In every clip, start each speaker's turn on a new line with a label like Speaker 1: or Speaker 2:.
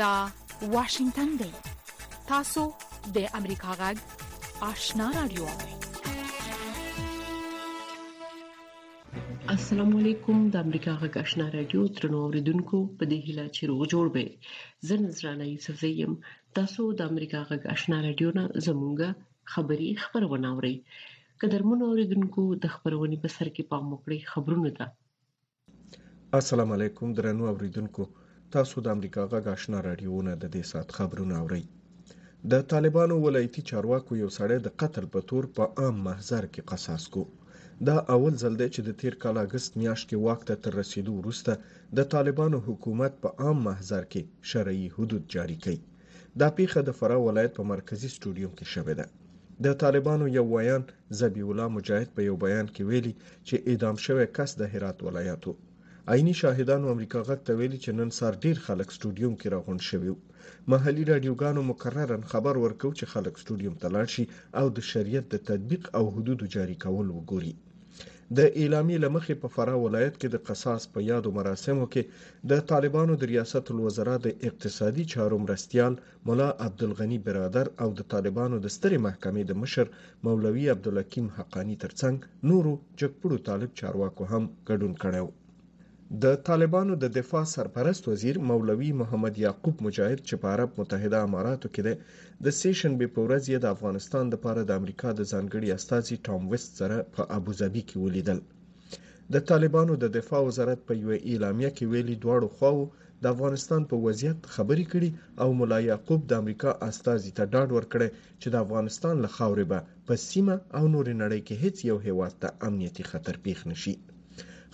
Speaker 1: دا واشنگتن دی تاسو د امریکا غږ آشنا رادیو
Speaker 2: السلام علیکم د امریکا غږ آشنا رادیو ترنو اوریدونکو په دې هیله چې روغ جوړ به زه نذرانه یوسف زیم تاسو د امریکا غږ آشنا رادیو نه زمونږه خبری خبرونه اورئ قدرمن اوریدونکو د خبرونې په سر کې پام وکړئ خبرونه ده
Speaker 3: السلام علیکم درنو اوریدونکو تاسو د امریکا غږ آشنا رادیوونه د دې سات خبرونه اورئ د طالبانو ولایتي چارواکو یو سړی د قتل په تور په عام محضر کې قصاص کو دا اول ځل دی چې د تیر کال اگست میاشت کې واک ته تر رسیدو وروسته د طالبانو حکومت په عام محضر کې شرعي حدود جاری کړي دا پیښه د فراه ولایت په مرکزي سټوډیوم کې شوې ده. د طالبانو یو ویاند ذبیح الله مجاهد په یو بیان کې ویلي چې اعدام شوی کس د هرات ولایت و. عیني شاهدانو امریکا غږ ته ویلي چې نن سهار ډیر خلک سټوډیوم کې راغونډ شوي وو. محلي راډیوګانو مکررا خبر ورکو چې خلک سټوډیوم ته لاړ شي او د شریعت د تطبیق او حدودو جاري کول وګوري. د اعلامیې له مخې په فراه ولایت کې د قصاص په یادو مراسمو کې د طالبانو د ریاست الوزرا د اقتصادي چارو مرستیال ملا عبدالغني برادر او د طالبانو د سترې محکمې د مشر مولوي عبدالحکیم حقاني ترڅنګ نورو جګپړو طالب چارواکو هم ګډون کړی و. د طالبانو د دفاع سرپرست وزیر مولوي محمد یعقوب مجاهد چې په عرب متحده اماراتو کې دی د سې شنبې په ورځ یې د افغانستان لپاره د امریکا د ځانګړي استازي ټام ویست سره په ابوظبي کې ولیدل د طالبانو د دفاع وزارت په یوه اعلامیه کې ویلي دواړو خواو د افغانستان په وضعیت خبرې کړي او ملا یعقوب د امریکا استازي ته ډاډ ورکړی چې د افغانستان له خاورې به په سیمه او نورې نړۍ کې هیڅ یو هیواد ته امنیتي خطر پیښ نشي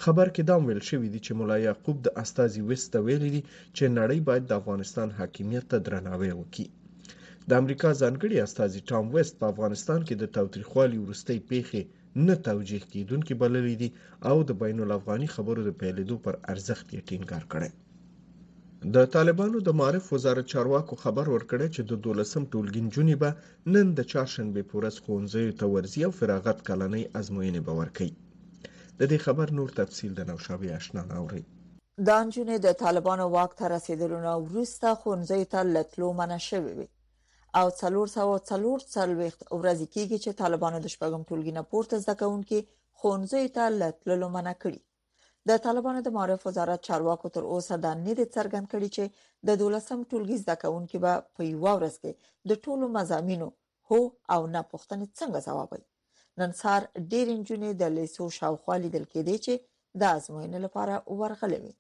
Speaker 3: خبر کې دام ویل شوی دی چې مولا یعقوب د استازي ویس ته ویلي دي چې نړۍ باید د افغانستان حاکمیت ته درناوی وکړي د امریکا ځانګړي استازي ټام ویست په افغانستان کې د تاوتریخوالي وروستۍ پیښې نه توجیه کیدونکي بللي دي او د بین الافغاني خبرو د پیلېدو پر ارزښت یې ټینګار کړی د طالبانو د معارف وزارت چارواکو خبر ورکړی چې د دولسم ټولګي نجونې به نن د چهارشنبې په ورځ ښوونځیو ته ورځي او فراغت کلنۍ ازموینې به ورکوي. د دې خبر نور تفصیل د نوشابې اشنا نه
Speaker 4: اورئ. دا نجونې د طالبانو واک ته رسیدلو نه وروسته ښوونځیو ته له تلو منع شوې وي او څلور سوه او څلور څلوېښت ورځې کېږي چې طالبانو د شپږم ټولګي نه پورته زده کوونکي ښوونځیو ته له تللو منع کړي. د طالبانو د معارف وزارت چارواکو تر اوسه دا نه دي څرګند کړي چې د 12م ټولګي زده کوونکي به په یو ورځ کې د ټولو مزامینو هو او نه پوښتنې څنګه ځوابوي نن سهار ډېر انجونې د لیسو شاوخوا لیدل کېدې چې د ازموینې لپاره ورغلې وي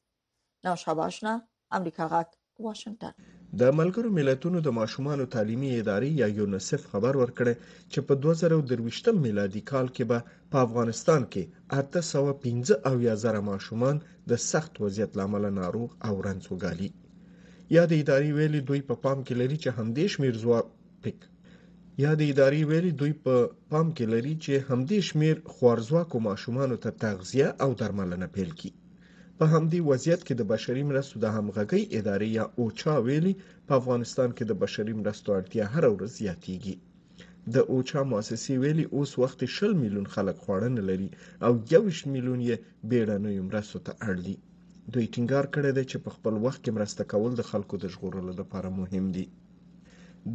Speaker 4: نوشا باشنا امریکا غاک واشنگتن
Speaker 3: د ملګرو ملتونو د ماشومانو تعلیمي ادارې یا یونسف خبر ورکړی چې په 2023 میلادي کال کې به په افغانستان کې 815 زره ماشومان د سخت وضعیت لامل ناروغ او رنځ وګالي یا د ادارې ویلي دوی په پام کې لري چې همدې شمیر ځواب پک یا د ادارې ویلي دوی په پام کې لري چې همدې شمیر خوارزواکو ماشومانو ته تغذیه او درملنه پیل کړي په همدې وضعیت کې د بشري مرستو د همغږۍ ادارې یا اوچا ویلي په افغانستان کې د بشري مرستو اړتیا هر ورځ زیاتیږي د اوچا مؤسسې ویلي اوس وخت 10 میلیون خلک خواړه نه لري او 21 میلیون یې بیړنیو مرستو ته اړ دي دوی ټینګار کړی دی چې په خپل وخت کې مرسته کول د خلکو د ژغورلو لپاره مهم دي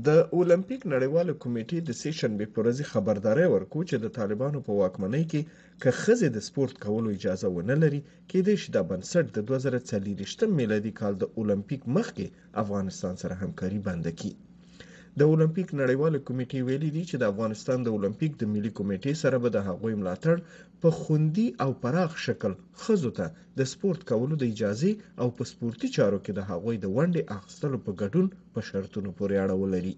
Speaker 3: د اولمپیک نړیوال کمیټې د سې شنبې پر ورځ خبرداري ورکړه چې د طالبانو په واکمنۍ کې که ښځې د سپورت کولو اجازه ونه لري، کېدای شي دا بنسټ د دوه زره څلېرویشتم میلادي کال د اولمپیک مخکې افغانستان سره همکاري بنده کړي. د اولمپیک نړیوالې کمېټې ویلي دي چې د افغانستان د اولمپیک د ملي کمېټې سره به د هغوی ملاتړ په خوندي او پراخ شکل ښځو ته د سپورت کولو د اجازې او په سپورتي چارو کې د هغوی د ونډې اخستلو په ګډون په شرطونو پورې اړه ولري.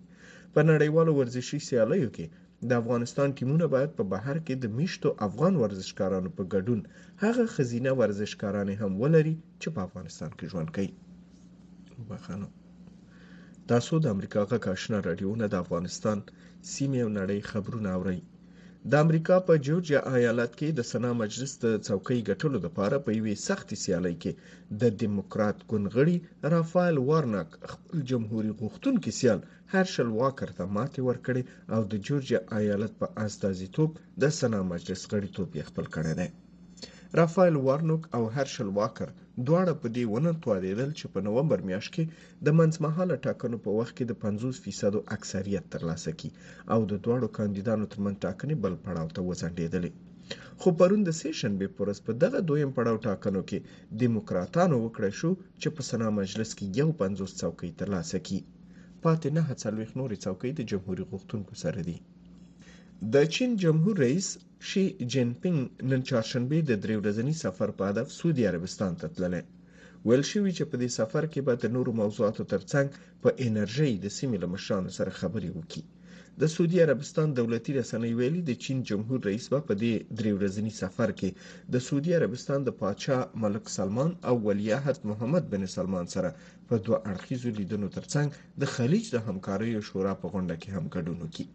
Speaker 3: په نړیوالو ورزشي سیالیو کې د افغانستان ټیمونه باید په بهر کې د میشتو افغان ورزشکارانو په ګډون هغه ښځینه ورزشکارانې هم ولري چې په افغانستان کې ژوند کوي. بخانو تاسو د امریکا غږ آشنا رادیوونه د افغانستان سیمې او نړۍ خبرونه اورئ د امریکا په جورجیا ایالت کې د سنا مجلس د څوکۍ ګټلو لپاره په یوې سختې سیالۍ کې د دیموکرات ګوند غړي رافایل وارناک خپل جمهوریت غوښتونکي سیال هرشل واکر ته ماتې ورکړې او د جورجیا ایالت په استازیتوب د سنا مجلس غړیتوب یې خپل کړی دی. رافایل وارنوک او هرشل واکر دواړه په دې ونه توانېدل چې په نومبر میاشت کې د منځمهاله ټاکنو په وخت کې د 50 فیصدو اکثریت ترلاسه کړي او د دواړو کاندیدانو ترمنځ ټاکنې بل پړاو ته وځنډېدلې. خو پرون د سې شنبې پر ورځ په دغه دویم پړاو ټاکنو کې دیموکراتانو وکړای شو چې په سنا مجلس کې یو پنځوس څوکۍ ترلاسه کړي. پاتې نهه څلوېښت نورې څوکۍ د جمهوري غوښتونکو سره دي د چین جمهور رئیس شي جین پینګ نن چهارشنبه د درې ورځني سفر په هدف سعودي عربستان ته تللی ویل شوي چې په دې سفر کې به د نورو موضوعاتو ترڅنګ په انرژۍ د سیمې له مشرانو سره خبرې وکړي د سعودي عربستان دولتي رسنۍ ویلي د چین جمهور رئیس به په دې درې ورځني سفر کې د سعودي عربستان د پاچا ملک سلمان او ولیعهد محمد بن سلمان سره په دوه اړخیزو لیدنو ترڅنګ د خلیج د همکاریو شورا په غونډه کې هم ګډون وکړي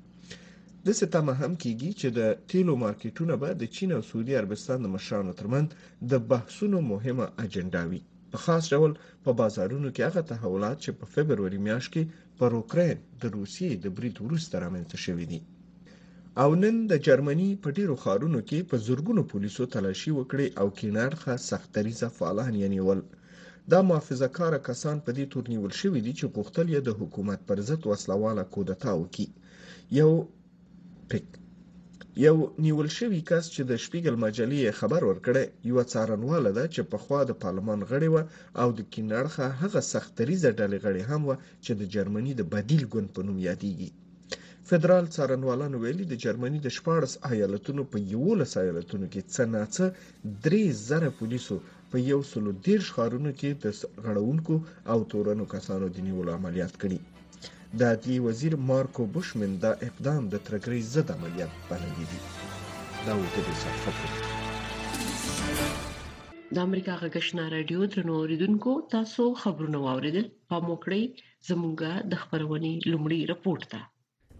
Speaker 3: د ستمه هم کیږي چې د تیلو مارکیټونه به د چین او سعودي عربستان د مشرانو ترمنځ د بحثونو مهمه اجنډا وي په خاص ډول په بازارونو کې هغه تحولات چې په فبرवरी میاشت کې پر اوکرين د روسیې د برید وروسته رامنځته شوې دي او نن د جرمني په ډیرو خارونو کې په زورګونو پولیسو تلاشي وکړي او کینارخه سختريزه فعالان یې نیول دا محافظه کاره کسان په دې تور نیول شوي دي چې غوښتل یې د حکومت پر ضد وسله واله کودتا وکړي. یو پک یو نیول شوی کس چې د شپیګل مجلې یې خبر ورکړی یوه څارنواله ده چې پخوا د پارلمان غړې وه او د کیڼ اړخه هغه سخت دریځه ډلې غړې هم وه چې د جرمني د بدیل ګوند په نوم یادیږي. فدرال څارنوالانو ویلي د جرمني د 14 ایالتونو په 11 ایالتونو کې څه ناڅه 3000 پولیسو په 113 ښارونو کې د غړونکو او تورنو کسانو د نیولو عملیات کړي د عدلی وزیر مارکو بوشمن دا اقدام د ترګری ضد عملیات بللی دی دا و د
Speaker 2: د امریکا غږ شنا رادیو درنو اوریدونکو تاسو خبرونه واوریدل په موکړی زمونږه د خبرونې لومړی رپورت ده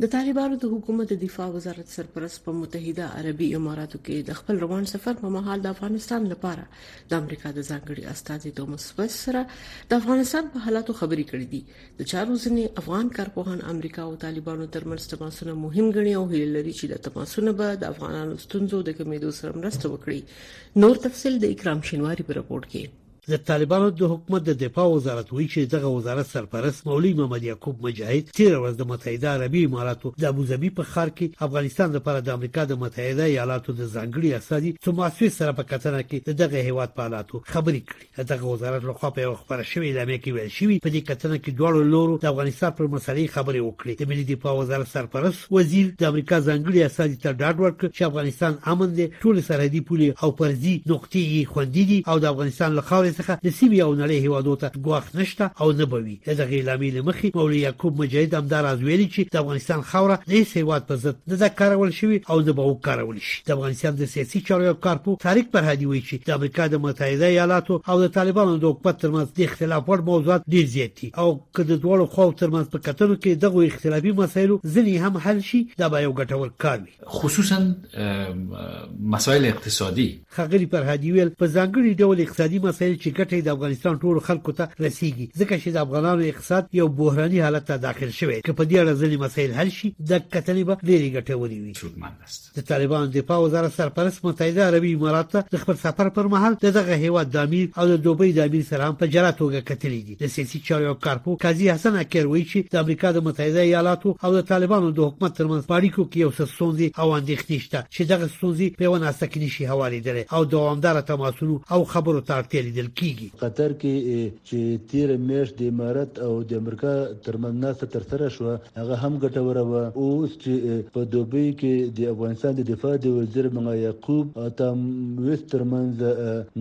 Speaker 5: د طالبانو د حکومت د دفاع وزارت سرپرست په متحده عربي اماراتو کې د خپل روان سفر په مهال د افغانستان لپاره د امریکا د ځانګړي استازي توماس ویس سره د افغانستان په حالاتو خبرې کړې دي د چارو ځینې افغان کارپوهان امریکا او طالبانو ترمنځ تماسونه مهم ګڼي او هیله لري چې د تماسونه به د افغانانو ستونزو د کمیدو سره مرسته وکړي نور تفصيل د اکرام شینواری په رپورت کې
Speaker 6: د طالبانو د حکومت د دفاع وزارت وایي چې دغه وزارت سرپرست مولوي محمد یعقوب مجاهد تیر ورځ د متحده عربي اماراتو د ابوظبي په ښار کې افغانستان لپاره د امریکا د متحده ایالاتو د ځانګړي استازي توماسویس سره په کتنه کې د دغه هیواد په حالاتو خبرې کړې دغه وزارت له خوا په یو خبره شوې اعلامیه کې ویل شوی په دې کتنه کې دواړو لورو د افغانستان پر مسلې خبرې وکړې د ملي دفاع وزارت سرپرست وزیر د امریکا ځانګړي استازي ته ډاډ ورکړ چې افغانستان امن دی ټول سرحدي پولې او پرزي نقطې یې خوندي دي او د افغانستان له خاورې څخه د سیمې او نړۍ هیوادو ته ګواښ نشته او نه به وي د دغې اعلامیې له مخې مولوي یعقوب مجاهد همداراز ویلي چې د افغانستان خاوره د هیڅ هیواد په ضد نه ده کارول شوې او نه به وکارول شي د افغانستان د سیاسي چارو یو کارپوه طارق فرهادي وایي چې د امریکا د متحده ایالاتو او د طالبانو د حکومت ترمنځ د اختلاف وړ موضوعات ډیر زیات دي او که د دواړو خواو ترمنځ په کتنو کې دغو اختلافي مسایلو ځینې هم حل شي دا به یو ګټور کار وي
Speaker 7: خصوصا مسایل اقتصادي
Speaker 6: خغلی فرهادي ویل په ځانګړي ډول اقتصادي مسایل چې ګټه د افغانستان ټولو خلکو ته رسیږي ځکه چې د افغانانو اقتصاد یو بحراني حالت ته داخل شوی که په دې اړه ځینې مسایل حل شي د کتنې به ډېرې ګټورې وي د طالبانو دفاع وزارت سرپرست متحده عربي امارات ته د خپل سفر پر مهال د دغه هیواد د امیر او د دوبۍ د امیر سره هم په جلا توګه کتلي دي د سیاسي چارو یو کارپوه قاضي حسن اکیر وایي چې د امریکا د متحده ایالاتو او د طالبانو د حکومت ترمنځ په اړیکو کې یو څه ستونزې او اندېښنې شته چې دغه ستونزې په یوه ناسته کې نشي هوارېدلی او دوامداره تماسونو او خبرو ته اړتیا لیدل کیږي
Speaker 8: قطر کې چې تېره میاشت د امارت او د امریکا ترمنځ ناسته ترسره شوه، هغه هم ګټوره وه. اوس چې په دوبۍ کې د افغانستان د دفاع د وزیر ملا یعقوب او تام ویست ترمنځ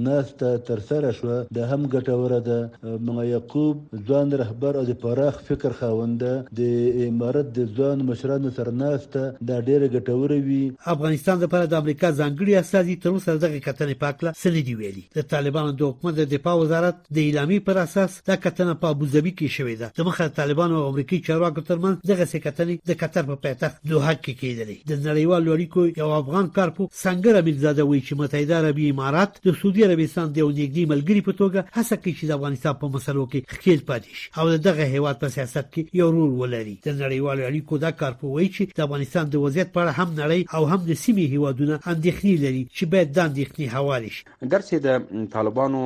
Speaker 8: ناسته ترسره شوه، دا هم ګټوره ده. ملا یعقوب ځوان رهبر او د پراخ فکر خاوند ده، د امارت د ځوانو مشرانو سره ناسته دا ډېره ګټوره وي.
Speaker 6: افغانستان لپاره د امریکا ځانګړي استازي تر اوسه د دغې کتنې په هکله څه نه دي ویلي. د طالبانو د حکومت د دفاع وزارت د اعلامی پر اساس دا کتنه په ابوظبي کې شوې ده د مخه طالبانو او امریکایي چارواکو ترمنځ دغه سکتنې د قطر په پایتخت دوحه کې کېدلې د نړیوالو اړیکو یو افغان کارپو سنگر امیرزاده وایي چې متحده عربي امارات د سعودي عربستان د یو نږدې ملګري په توګه هڅه کوي چې د افغانستان په مسلو کې ښکیل پاتې او د دغه هیواد په سیاست کې یو رول ولري د نړیوالو اړیکو دا کارپوهي چې د افغانستان د وضعیت په اړه هم نړۍ او هم د سیمې هیوادونه اندېښنې لري چې باید دا اندېښنې هوارې شي
Speaker 9: درسې د طالبانو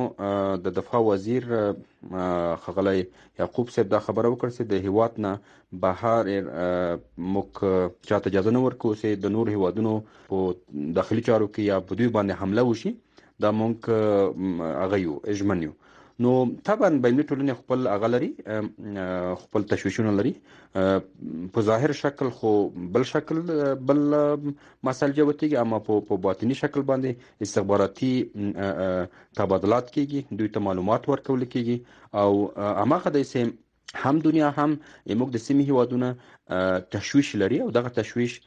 Speaker 9: د دفاع وزیر خغلی یعقوب صاحب دا خبره وکړه چې د هیواد نه بهر موږ چاته اجازه نه ورکو چې د نور هیوادونو په داخلي چارو کې یا په دوی باندې حمله وشي دا مونږ هغه یو اجمن یو نو طبعا بیني ټولنې خپل هغه لري خپل تشویشونه لري په ظاهر شکل خو بل شکل بل مسل جوتیږي اما په باطنی شکل باندې استخباراتي تبادلات کیږي دوی ته معلومات ورکول کیږي او هغه د سیم هم دنیا هم موږ د سیمې هیوادونه تشویش لري او دغه تشویش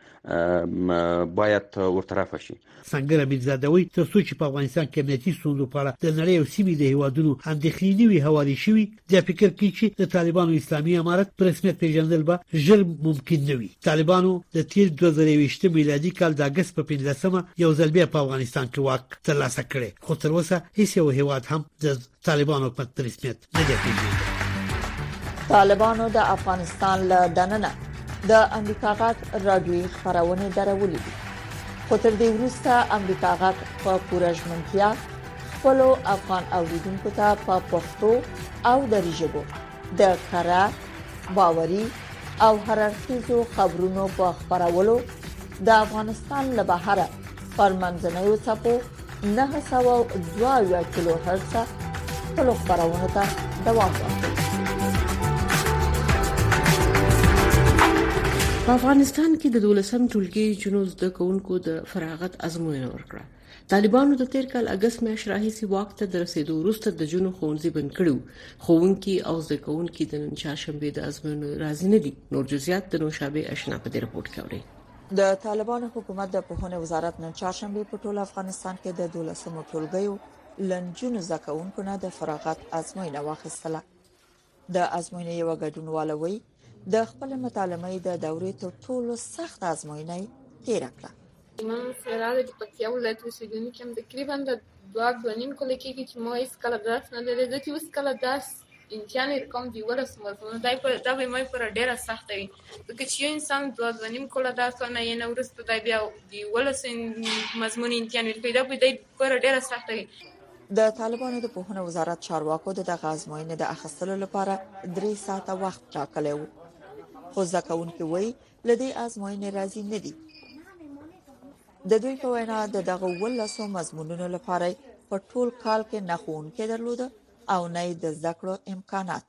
Speaker 9: باید ورته رفع شي
Speaker 6: څنګه ربیب زادوي تر څو چې په افغانستان کې امنیتي ستونزو په اړه د نړۍ او سیمې د هیوادونو اندېښنې نه وي هوارې شوي د فکر کې چې د طالبانو اسلامي امارت په رسمیت پیژندل به ژر ممکن نه وي طالبانو د تیر 2020 میلادي کال د اگست په 15مه یو ځل بیا په افغانستان کې واک ترلاسه کړي خو تر اوسه هیڅ یو هیواد هم د طالبانو په رسمیت نه دی پیژندل
Speaker 4: طالبانو د افغانستان له دننه د امریکا غاټ رادیوي خبرونه درولې دي خو تر دې وروسته امریکا غاټ په پوره ژمنتیا خپل افغان اوریدونکو ته په پښتو او دری ژبه د کره باوري او هررخیزو خبرونو په خبرولو د افغانستان له بهره پر منځنوي ټاپو 902 کیلو هرتز خپل خبرونه ته دوام ورکړئ
Speaker 5: په افغانستان کې د 12م ټولګي جنو زده کوونکو د فراغت ازموینه ورکړه طالبانو د تیر کال اگست میاشتې راهیسې واک ته د رسیدو وروسته د جنو ښوونځي بند کړو ښوونکي او زده کوونکي د نن چهارشنبه د ازموینو راځي نه دي نور جزئیات د نوشابه آشنا په دې رپورت کې اوري
Speaker 4: د طالبانو حکومت د پوهنې وزارت نن چهارشنبه په ټول افغانستان کې د 12مو ټولګیو لنجونو زکونکو نه د فراغت ازموینه واخیستله د ازموینې یو غډونواله وی د خپل مطالعه د دورې تر ټولو سخت ازموینه تیر کړه
Speaker 10: من سره د پکتیا ولایت اوسیدونکي هم تقریبا د دوه دوه نیم کال کېږي چې ما هیڅ کله درس نه دی لیدلی چې اوس کله درس
Speaker 4: د طالبانو د پوهنې وزارت چارواکو د دغه ازموینې د اخیستلو لپاره درې ساعته وخت ټاکلی و، خو زده کوونکي وایي، له دې ازموینې راضي نه دي. د دوی په وینا، د دغو اوولسو مضمونونو لپاره یې په ټول کال کې نه ښوونکی درلود او نه د را امکانات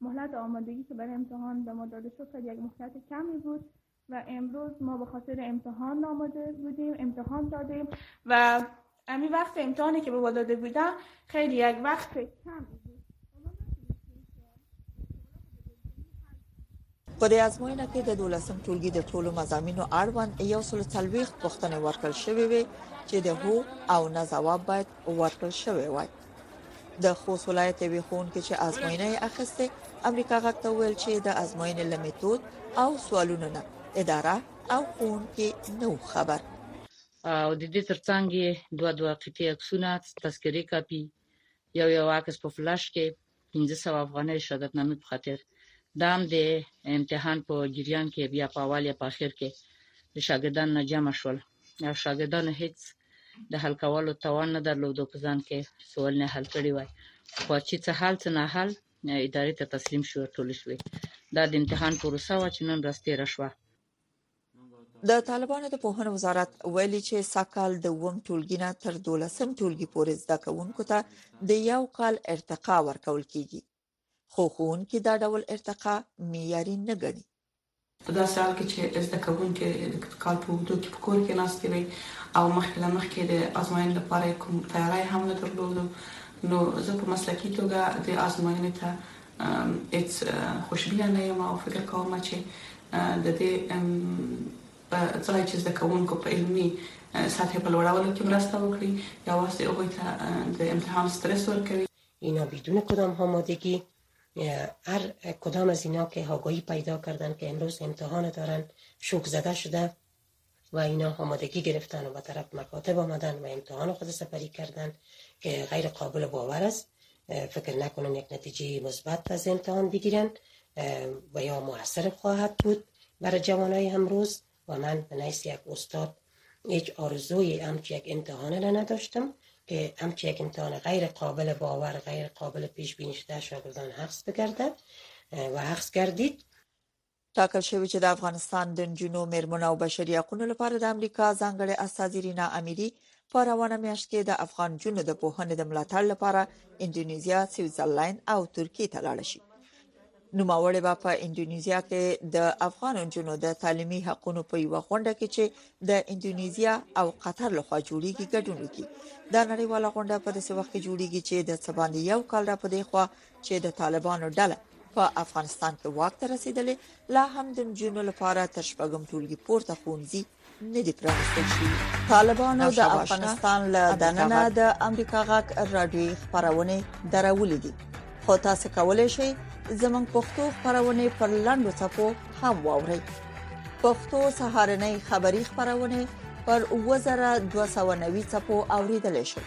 Speaker 11: مهلت آمادگی که برای امتحان به ما داده شد خیلی یک مهلت کمی بود و امروز ما به خاطر امتحان آماده بودیم امتحان دادیم و امی وقت امتحانی که به ما داده خیلی یک وقت کمی
Speaker 4: په دې ازموینه کې د دولسم ټولګي د ټولو مضامینو اړوند یو سل څلويخت پوښتنې ورکړل شوې وي چې د هو او نه ځواب باید ورکړل شوی وای د خوست ولایت یوې ښوونکې چې ازموینه یې اخیسته امریکا غږ ته ویل چې د ازموینې له میتود او سوالونو نه اداره او ښوونکي نو خبر
Speaker 12: او د دې ترڅنګ یې دوه دوه قطعي عکسونه تذکرې کاپي یو یو عکس په فلش کې پنځه سوه افغانۍ شهادتنامې په خاطر دا هم د امتحان په جریان کې بیا په اول یا په اخر کې د شاګردانو نه جمع شول او شاګردانو هیڅ د حل کولو توان نه درلود په ځان کې سوالونه حل کړي وای خو چې څه حل څه نه حل ادارې ته تسلیم شو ټول شوې دا د امتحان پروسه و چې نن ورځ تیره شوه
Speaker 4: د طالبانو د پوهنې وزارت ویلي چې سږکال د اووم ټولګي نه تر دولسم ټولګي پورې زده کوونکو ته د یو کال ارتقا ورکول کیږي خو ښوونکي دا ډول ارتقا معیاري نه ګڼي
Speaker 13: په داسې حال کې چې زده کوونکي د کال په اوږدو کې په کور کې ناستې وي او مخکې له مخکې د ازموین لپاره کوم تیاری هم نه درلود نو زه په مسلکي توګه د ازموینې ته هیڅ خوشبینه نه یم او فکر کوم چې د دې په ځای چې زده کوونکو په علمي سطح په لوړولو کې مرسته وکړي یوازې هغوی ته د امتحان سترس ورکوي
Speaker 14: اینا بدون کدام آمادگی هر کدام از اینا که آگاهی پیدا کردن که امروز امتحان دارن شوک زده شده و اینا آمادگی گرفتن و به طرف مکاتب آمدن و امتحان خود سپری کردن که غیر قابل باور است فکر نکنن یک نتیجه مثبت از امتحان بگیرن و یا موثر خواهد بود برای جوانای امروز و من به نیست یک استاد هیچ آرزوی که یک امتحان را نداشتم که همچه یک امتحان غیر قابل باور غیر قابل پیش بینی شده شاگردان حفظ بگردد و حفظ گردید
Speaker 4: ټاکل شوې چې د افغانستان د نجونو، میرمنو او بشري حقوقو لپاره د امریکا ځانګړې استازې رینا امیري په روانه میاشت کې د افغان جونو د پوهنې د ملاتړ لپاره انډونیزیا، سویټزرلند او ترکیه ته لاړه شي. نوموړې به په انډونیزیا کې د افغان جونو د تعلیمي حقوقو په یو غونډه کې چې د انډونیزیا او قطر لخوا جوړیږي ګډون وکړي. دا نړیواله غونډه په داسې وخت کې جوړیږي چې د څه باندې یو کال را پدې خو چې د طالبانو ډله په افغانستان کې واک ته رسیدلې لا هم د جنونو لپاره تر شپږم ټولګي پورته خونځي نه دی پرانستل شوی طالبانو د افغانستان له دننه د امریکا غاک رادیوي خبرونه درولې دي خو تاسو کولای شئ زموږ پښتو خبرونه پر لاندو صفحو هم واورئ پښتو سهارنۍ خبری خبرونه پر 2290 صفحو اوریدل شئ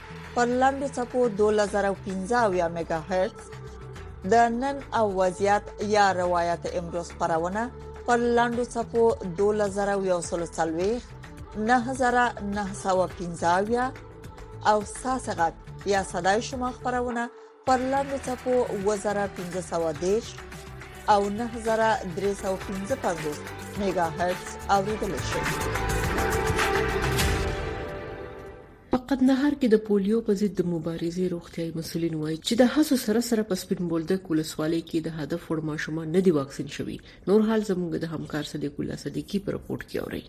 Speaker 4: پر لنډو چپو 2015 میگا هرتز د نن او وضعیت یا روایت امروز پرونه پر لنډو چپو 2040 9915 او ساسغت یا صداي شما خبرونه پر لاندې چپو وزره 1510 او 9355 میگا هرتز اوریدل شي
Speaker 5: په قندهار کې د پولیو په ضد د مبارزې روغتیايي مسولین وایي چې د هڅو سره سره په سپین بولدک ولسوالۍ کې د هدف وړ ماشومان نه دي واکسین شوي نور حال زموږ د همکار صدیق الله صدیقي په رپورټ کې اوري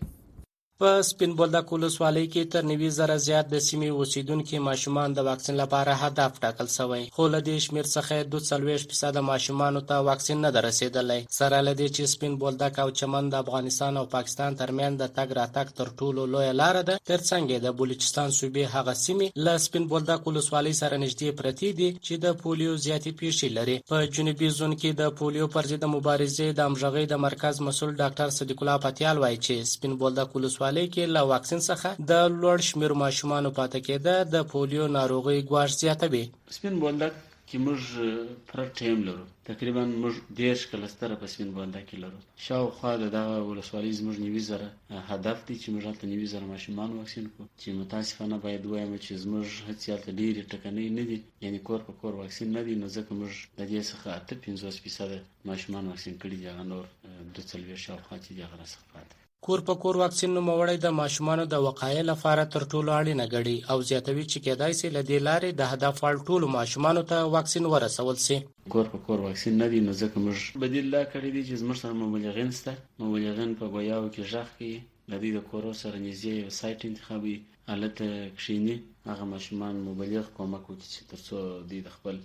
Speaker 15: په سپین بولدک ولسوالۍ کې تر نوي زره زیات د سیمې اوسیدونکي ماشومان د واکسین لپاره هدف ټاکل شوی خو له دې شمیر څخه یې دوه څلوېښت فیصده ماشومانو ته واکسین نه ده رسېدلی سره له دې چې سپین بولدک او چمن د افغانستان او پاکستان پاکستان ترمنځ د تګ راتګ تر ټولو لویه لاره ده، ترڅنګ یې د بلوچستان صوبې هغه سیمې له سپین بولدک ولسوالۍ سره نږدې پرتې دي چې د پولیو زیاتې پیښې لري. په جنوبي زون کې د پولیو پر ضد مبارزې د همغږۍ د مرکز مسؤل ډاکټر صدیق الله پتیال وایي چې سپین بولدک ولسوالۍ کې له واکسین څخه د لوړ شمیر ماشومانو پاتې کېده د پولیو ناروغۍ ګواښ زیاتوي.
Speaker 16: سپین بولدک کې موږ پوره ټیم لرو تقریبا موږ دېرش کلستره په سپین بولده کې لرو شاوخوا د دغه ولسوالۍ زموږ نیوي زره هدف دی چې موږ هلته نیوي زره ماشومان واکسین کړو چې متاسفانه باید ووایم چې زموږ هڅې هلته ډېرې ټکنۍ نه دي یعنې کور په کور واکسین نه دی نو ځکه موږ د دې څخه اته پنځوس فیصده ماشومان واکسین کړي دي هغه نور دوه څلوېښت شاوخوا چې دي هغه راڅخه پاتې
Speaker 15: کور په کور واکسین نوموړی د ماشومانو د وقایې لپاره تر ټولو اړینه ګړي او زیاتوي چې کېدای شي له دې لارې د هدف وړ ټولو ماشومانو ته واکسین ورسول شي.
Speaker 16: کور په کور واکسین نه دی نو ځکه موږ بدیل دا کړی دی چې زموږ سره مبلغین شته، مبلغین په ګویاوو کې ږغ کوي، د دوی د کورو سره نږدې یو سایټ انتخابوي، هلته کښیني، هغه ماشومان مبلغ کومک وکړي چې تر څو دوی د خپل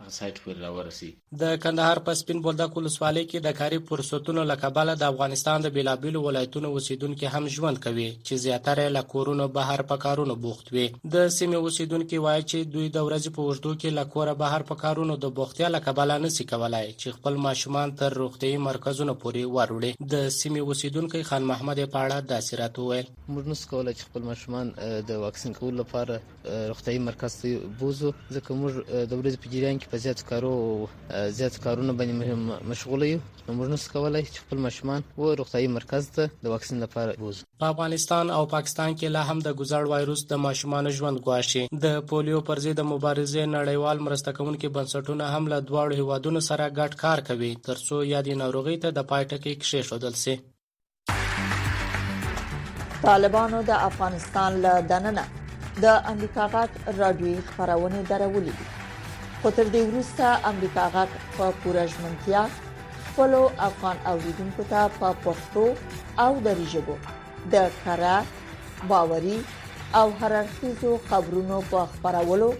Speaker 16: هغه سایټ پورې راورسي.
Speaker 15: د کندهار په سپین بولدک ولسوالۍ کې د کاري فرصتونو له کبله د افغانستان د بېلابېلو ولایتونو اوسېدونکي هم ژوند کوي چې زیاتره یې له کورونو بهر په کارونو بوخت وي. د سیمې اوسېدونکي وایي چې دوی د ورځې په اوږدو کې له کوره بهر په کارونو د بوختیا له کبله نه سي کولای چې خپل ماشومان تر روغتیايي مرکزونو پورې وروړي. د سیمې اوسېدونکی خان محمد یې په اړه داسې راته وویل.
Speaker 17: موږ نه سو کولای چې خپل ماشومان د واکسین کولو لپاره روغتیايي مرکز ته بوزو ځکه موږ د ورځې په جریان کې په زیاتو کارو زیات کارونه باندې مشغول یو نو موږ نشو کولای چې خپل ماشومان و روغتیايي مرکز ته د واکسین لپاره بوزو
Speaker 15: په افغانستان او پاکستان کې لا هم د ګزړ وایروس د ماشومانو ژوند ګواښي د پولیو پر ضد د مبارزې نړیوال مرسته کوونکي بنسټونه هم له دواړو هیوادونو سره ګډ کار کوي ترڅو یادې ناروغۍ ته د پای ټکی کښېښودل شي
Speaker 4: طالبانو د افغانستان له دننه د امریکا غاټ رادیوي خبرونه درولې دي خو تر دې وروسته امریکا غاټ په پوره ژمنتیا خپل افغان اوریدونکو ته په پښتو او دری ژبه د کره باوري او هررخیزو خبرونو په خبرولو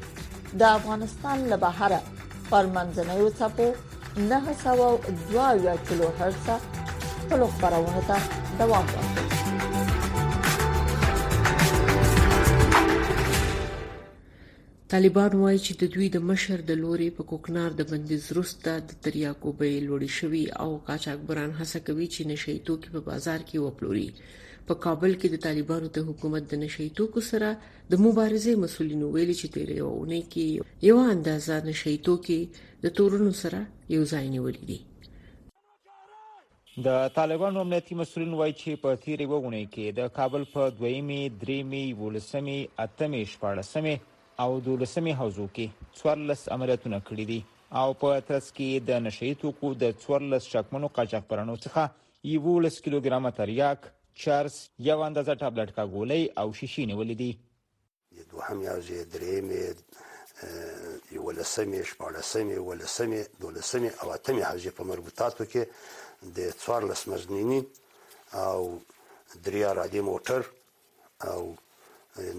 Speaker 4: د افغانستان له بهره پر منځنوي ټاپو 902 کیلو هرتز خپل خبرونه ته دوام ورکړئ
Speaker 5: طالبان وایي چې د دوی د مشر د لوري په کوکنار د بندیز وروسته د تریاکو به لوړې شوي او قاچاقبران هڅه کوي چې نشي توکي په بازار کې وپلوري په کابل کې د طالبانو د حکومت د نشي توکو سره د مبارزې مسولینو ویلي چې تیر یو اونۍ کې یو اندازه نشي توکي د تورونو سره یو ځای نیولې دي
Speaker 18: د طالبانو امنیتي مسولین وایي چې په تیرې وونه کې د کابل په دویمه دریمه ولسمه اتمه شپاړسمه او دولسمه حوزو کې 14 عملیاتونه کړې دي او په ترڅ کې د نشي توکو د 14 شکمنو قاچاقبرانو څخه 11 کیلوګرام تریاک چرس، یوه اندازه ټابلټکا ګولۍ او شیشې نیولې دي.
Speaker 19: د دوهم یوځای، درېیمې، یولسمې، شپاړسمې، اوولسمې، دولسمې او اتمې حوزې په مربوطاتو کې د څوارلس مضمیني او درې ارادې موټر او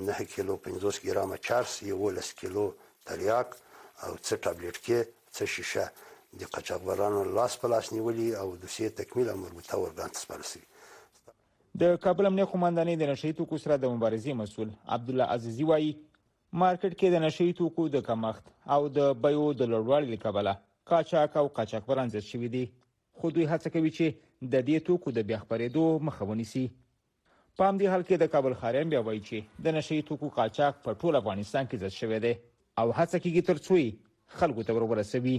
Speaker 19: نهه کیلو پنځوس ګرامه چرس، یوولس کیلو تریاک او څه ټابلټکې څه شیشه د قاچاقبرانو لاس په لاس نیولي او دوسیې تکمیل او مربوطه ارګان ته سپارل شوي.
Speaker 18: د کابل امنیه قوماندانۍ د نشه یي توکو سره د مبارزې مسول عبدالله عزیزي وایي، مارکیټ کې د نشه یي توکو د کمښت او د بیو د لوړوالي له کبله قاچاق او قاچاقبران زیات شوي دي خو دوی هڅه کوي چې د دې توکو د بیا خپرېدو مخه ونیسي. په همدې حال کې د کابل ښاریان بیا وايي چې د نشه يي توکو قاچاق په ټول افغانستان کې زیات شوی دی او هڅه کېږي تر څو یې خلکو ته ور ورسوي.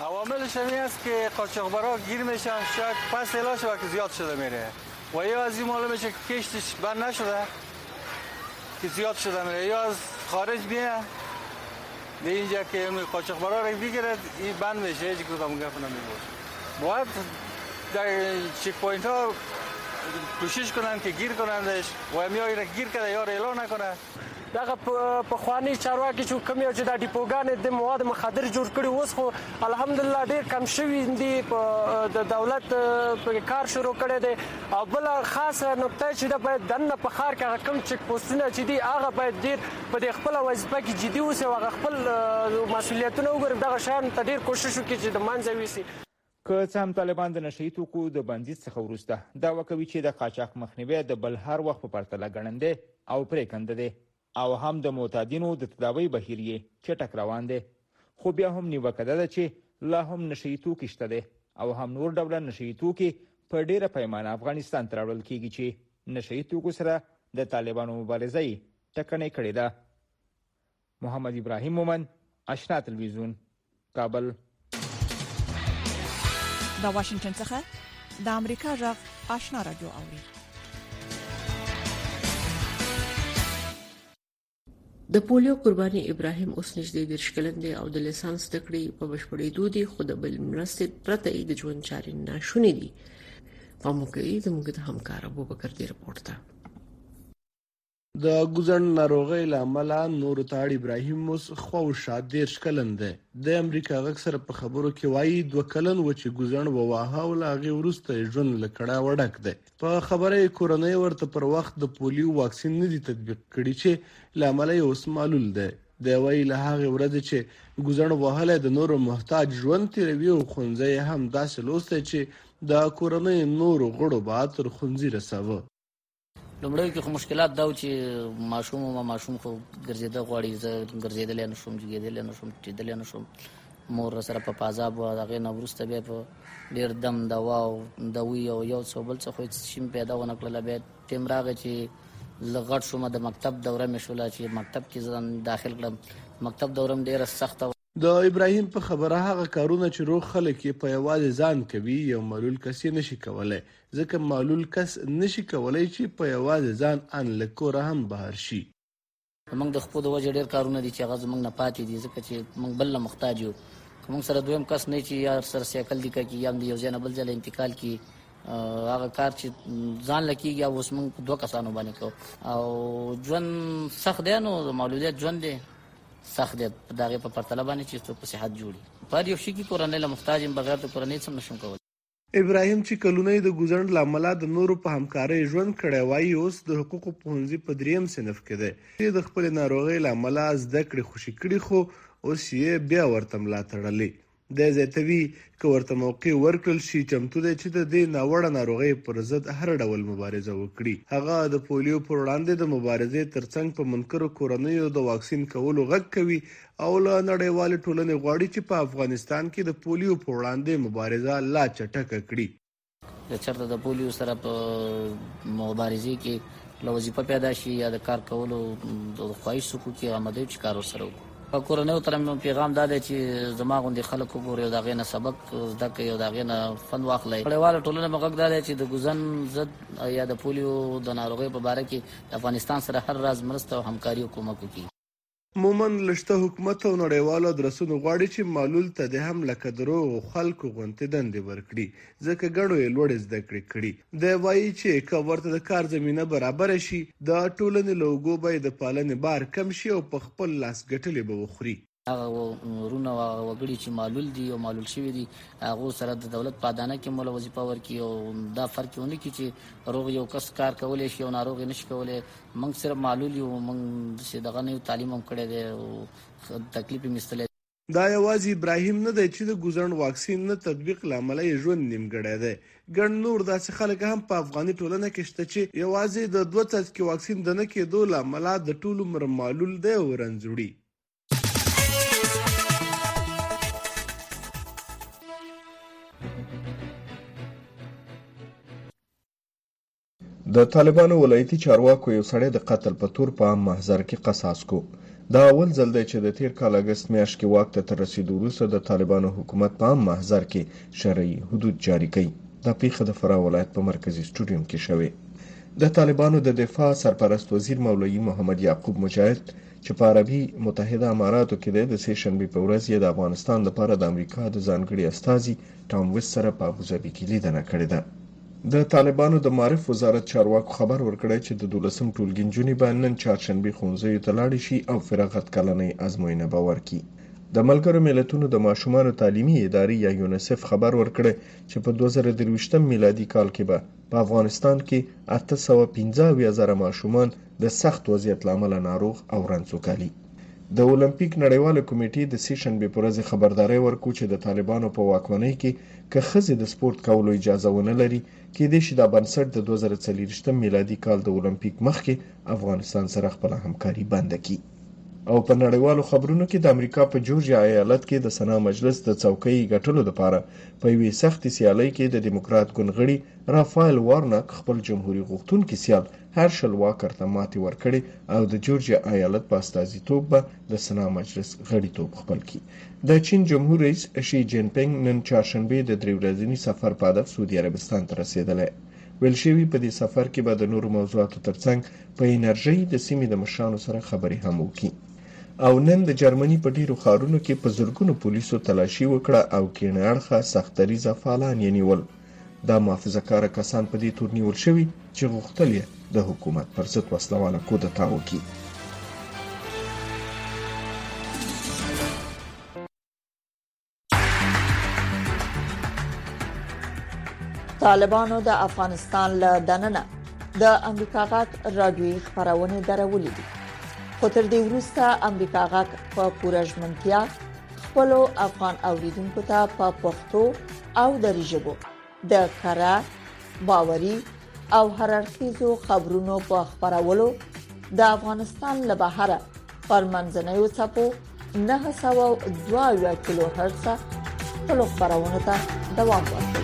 Speaker 20: عوامل شمی است که قاچاقبرا گیر میشن شاید پس تلاش و که زیاد شده میره و یا از این معلوم میشه که کشتش بند نشده که زیاد شده میره یا از خارج میه به اینجا که امی قاچاقبرا را بگیرد این بند میشه هیچ کدام گپ نمی باشه باید در چیک پوینت ها کوشش کنن که گیر کنندش و امی های را گیر کرده یا ریلا نکنه
Speaker 21: دغه پخوانی چارواکي چې کوم یو چې دا ډیپوګانې د مواد مخدر جوړ کړي اوس خو الحمدلله ډیر کم شوي دي د دولت په کار شروع کړی دی او بل خاصه نقطه چې دا باید دنه په خار کې کوم چک پوسټونه چې دي هغه باید ډیر په دې خپل وظیفه کې جدي اوسي او هغه خپل مسولیتونه وګوري دغه شان ته ډیر کوشش وکړي چې د منځه ویسي
Speaker 18: که څه هم طالبان د نشه یي توکو د بندیز څخه وروسته دعوه کوي چې د قاچاق مخنیوی د بل هر وخت په پرتله ګړندی او پریکنده دی او هم د معتادینو د تداوۍ بهیر یې چټک روان دی خو بیا هم نیوکه ده چې لا هم نشه یي توکي شته دی او هم نور ډوله نشه یي توکي په ډیره پیمانه افغانستان ته راوړل کیږي چې نشه یي توکو سره د طالبانو مبارزه یې ټکنۍ کړې ده. محمد ابراهیم مومند، اشنا تلویزیون، کابل.
Speaker 1: د واشنگټن څخه د امریکا جغ آشنا رادیو اوري
Speaker 5: د پولیو قرباني ابراهیم اوس نږدې د شکلن دی او د لیسانس د کړې په بشپړېدو دی خو د بل مرستې پرته د ژوند چارې ناشونې دي په موږ یې زموږ د همکار ابو بکر دی رپورټ ده
Speaker 22: د ګوزڼ ناروغۍ له امله نورو ته اړ ابراهیم اوس خواوشا دېرش کلن دی. د امریکا غږ سره په خبرو کې وایي، دوه کلن و چې ګوزڼ وواهه او له هغې وروسته یې ژوند له کړاوه ډک دی. په خبره یې کورنۍ ورته پر وخت د پولیو واکسین نه دي تطبیق کړي چې له امله یې اوس معلول دی. دی وایي، له هغې ورځې چې ګوزڼ وهلی د نورو محتاج ژوند تېروي او ښونځی یې هم داسې لوستی چې د کورنۍ نورو غړو به تر ښونځي رساوه.
Speaker 23: لومړی کې خو مشکلات دا چې ماشوم ما ماشوم خو ګرځیده غواړي زه ګرځیدل نه شوم جګیدل نه شوم ټیدل نه شوم مور سره په پازاب و هغه نه ورسته به په ډیر دم دوا او دوی او یو څو بل څه خو شیم پیدا ونه کړل به تیم راغی چې لغړ شوم د مکتب دوره مې شولا چې مکتب کې ځان داخل کړم مکتب دورم ډیره سخته
Speaker 22: د ابراهیم په خبره هغه کارونه چې روغ خلک یې په یوازې ځان کوي یو معلول کس یې نشي کولی ځکه معلول کس نشي کولی چې په یوازې ځان ان له کوره هم بهر شي.
Speaker 23: زموږ د خپو د وجې ډېر کارونه دي چې هغه زموږ نه پاتې دي ځکه چې موږ بل له محتاج یو که موږ سره دویم کس نه چې یا سره سیکل دي کوي یا هم د یو ځای نه بل ځای له انتقال کی هغه کار چې ځان لکیږي او اوس موږ دوه کسانو باندې کوو او ژوند سخت دی نو معلولیت ژوند دی سخت دی په دغه په پرتله باندې چې څوک په صحت جوړي په هر یو شي کې کورنۍ له محتاج یم بغیر د کورنۍ څه هم نشم کولی.
Speaker 22: ابراهیم چې کلونه یې د ګوزڼ له امله د نورو په همکارۍ ژوند کړی وايي، اوس د حقوقو پوهنځي په درېیم صنف کې دی. یې د خپلې ناروغۍ له امله زده کړې خوشې کړي خو اوس یې بیا ورته ملا تړلې. دی زیاتوي، که ورته موقع ورکړل شي، چمتو دی چې د دې ناوړه ناروغۍ پر ضد هر ډول مبارزه وکړي. هغه د پولیو پر وړاندې د مبارزې تر څنګ په منکرو کورنیو د واکسین کولو غږ کوي او له نړیوالې ټولنې غواړي چې په افغانستان کې د پولیو په وړاندې مبارزه لا چټکه کړي.
Speaker 23: که چېرته د پولیو سره په مبارزې کې له وظیفه پیدا شي یا د کار کولو د خواهش سکو کې آمده چې کار ورسره وکړو په کورنۍ تر مې پیغام دا دی چې زما غوندي خلک وګوري او دا غینه سبق زده کوي او دا غینه فن واخلي نړیواله ټولنه مغږ دا دی چې د ګزن ضد یا د پولیو د ناروغۍ په باره کې د افغانستان سره هر راز مرسته او همکاري او کومک وکړي
Speaker 22: مومند له شته حکومت او نړیوالو ادرسونو غواړي چې معلول ته دې هم لکه د روغو خلکو غونتې دندې ورکړي، ځکه ګڼو یې لوړې زده کړې کړي. دی وايي چې که ورته د کار زمینه برابره شي، د ټولنې له اوږو به یې د پالنې بار کم شي او په خپل لاس ګټلې به وخوري.
Speaker 23: هغه وروڼه او هغه وګړي چې معلول دي او معلول شوي دي، هغو سره د دولت په ادانه کې موله وظیفه ورکړي او دا فرق یې ونه کړي چې روغ یو کس کار کولی شي او ناروغ یې نه شي کولی. موږ صرف معلول یو موږ داسې دغه نه یو تعلیم هم کړی دی او تکلیف یې هم ایستلی.
Speaker 22: دا یوازې ابراهیم نه دی چې د ګوزڼ واکسین نه تطبیق له امله یې ژوند نیمګړی دی، ګڼ نور داسې خلک هم په افغاني ټولنه کې شته چې یوازې د دوه څاڅکي واکسین د نه کېدو له امله د ټول عمر معلول دی او رنځ وړي.
Speaker 3: د طالبانو ولایتي چارواکو یو سړی د قتل په تور په عام محضر کې قصاص کو. دا اول ځل دی چې د تېر کال اګست میاشت کې واک ته تر رسېدو وروسته د طالبانو حکومت په عام محضر کې شرعي حدود جاري کوي. دا پېښه د فراه ولایت په مرکزي سټوډیوم کې شوې. د طالبانو د دفاع سرپرست وزیر مولوي محمد یعقوب مجاهد چې په عربي متحده اماراتو کې دی، د سې شنبې په ورځ یې د افغانستان لپاره د امریکا د ځانګړي استازي ټام ویس سره په ابوظبي کې لیدنه کړې ده. د طالبانو د معارف وزارت چارواکو خبر ورکړی چې د دولسم ټولګي نجونې به نن چهارشنبې ښوونځیو ته لاړې شي او فراغت کلنۍ ازموینه به ورکړي. د ملګرو ملتونو د ماشومانو تعلیمي ادارې یا یونیسف خبر ورکړی چې په دوه زره درویشتم میلادي کال کې به په افغانستان کې اته سوه پنځه اویا زره ماشومان د سخت وضعیت له امله ناروغ او رنځ وکالي. د اولمپیک نړیوالې کمېټې د سې شنبې په ورځ خبرداری ورکړو چې د طالبانو په واکمنۍ کې که ښځې د سپورت کولو اجازه ونه لري، کېدای شي دا بنسټ د دوه زره څلېرشتم میلادي کال د اولمپیک مخکې افغانستان سره خپله همکاري بنده کړي. او په نړیوالو خبرونو کې د امریکا په جورجیا ایالت کې د سنا مجلس د څوکۍ ګټلو لپاره په یوې سختې سیالۍ کې د دیموکرات ګوند غړي رافایل وارناک خپل جمهوري غوښتونکي سیال هرشل واکر ته ماتې ورکړې او د جورجیا ایالت په استازیتوب به د سنا مجلس غړیتوب خپل کړي. د چین جمهور رئیس شي جین پینګ نن چهارشنبه د درې ورځني سفر په هدف سعودي عربستان ته رسېدلی. ویل شوي په دې سفر کې به د نورو موضوعاتو ترڅنګ په انرژۍ د سیمې د مشرانو سره خبرې هم وکړي. او نن د جرمني په ډېرو ښارونو کې په زرګونو پولیسو تلاشي وکړه او کیڼ اړخه سخت دریځه فعالان یې نیول. دا محافظه کاره کسان په دې تور نیول شوي چې غوښتل یې د حکومت پر ضد وسله واله کودتا وکړي.
Speaker 4: طالبانو د افغانستان له دننه د امریکا غاک رادیوي خبرونه درولې دي خو تر دې وروسته امریکا غاک په پوره ژمنتیا خپل افغان اوریدونکو ته په پښتو او دری ژبو د کره باوري او هررخیزو خبرونو په خبرولو د افغانستان له بهره پر منځنوي چپو 902 کیلو هرتز خپل خبرونه ته دوام ورکړي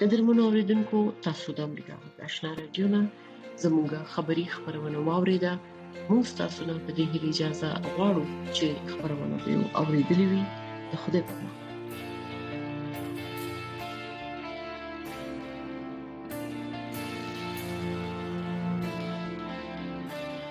Speaker 2: قدرمن اوریدونکو تاسو د امریکا غږ آشنا رادیو نه زموږ خبری خبرونه واوریده موږ تاسو نه په دې هیله اجازه غواړو چې خبرونه به اوریدلې وي د خدای په امان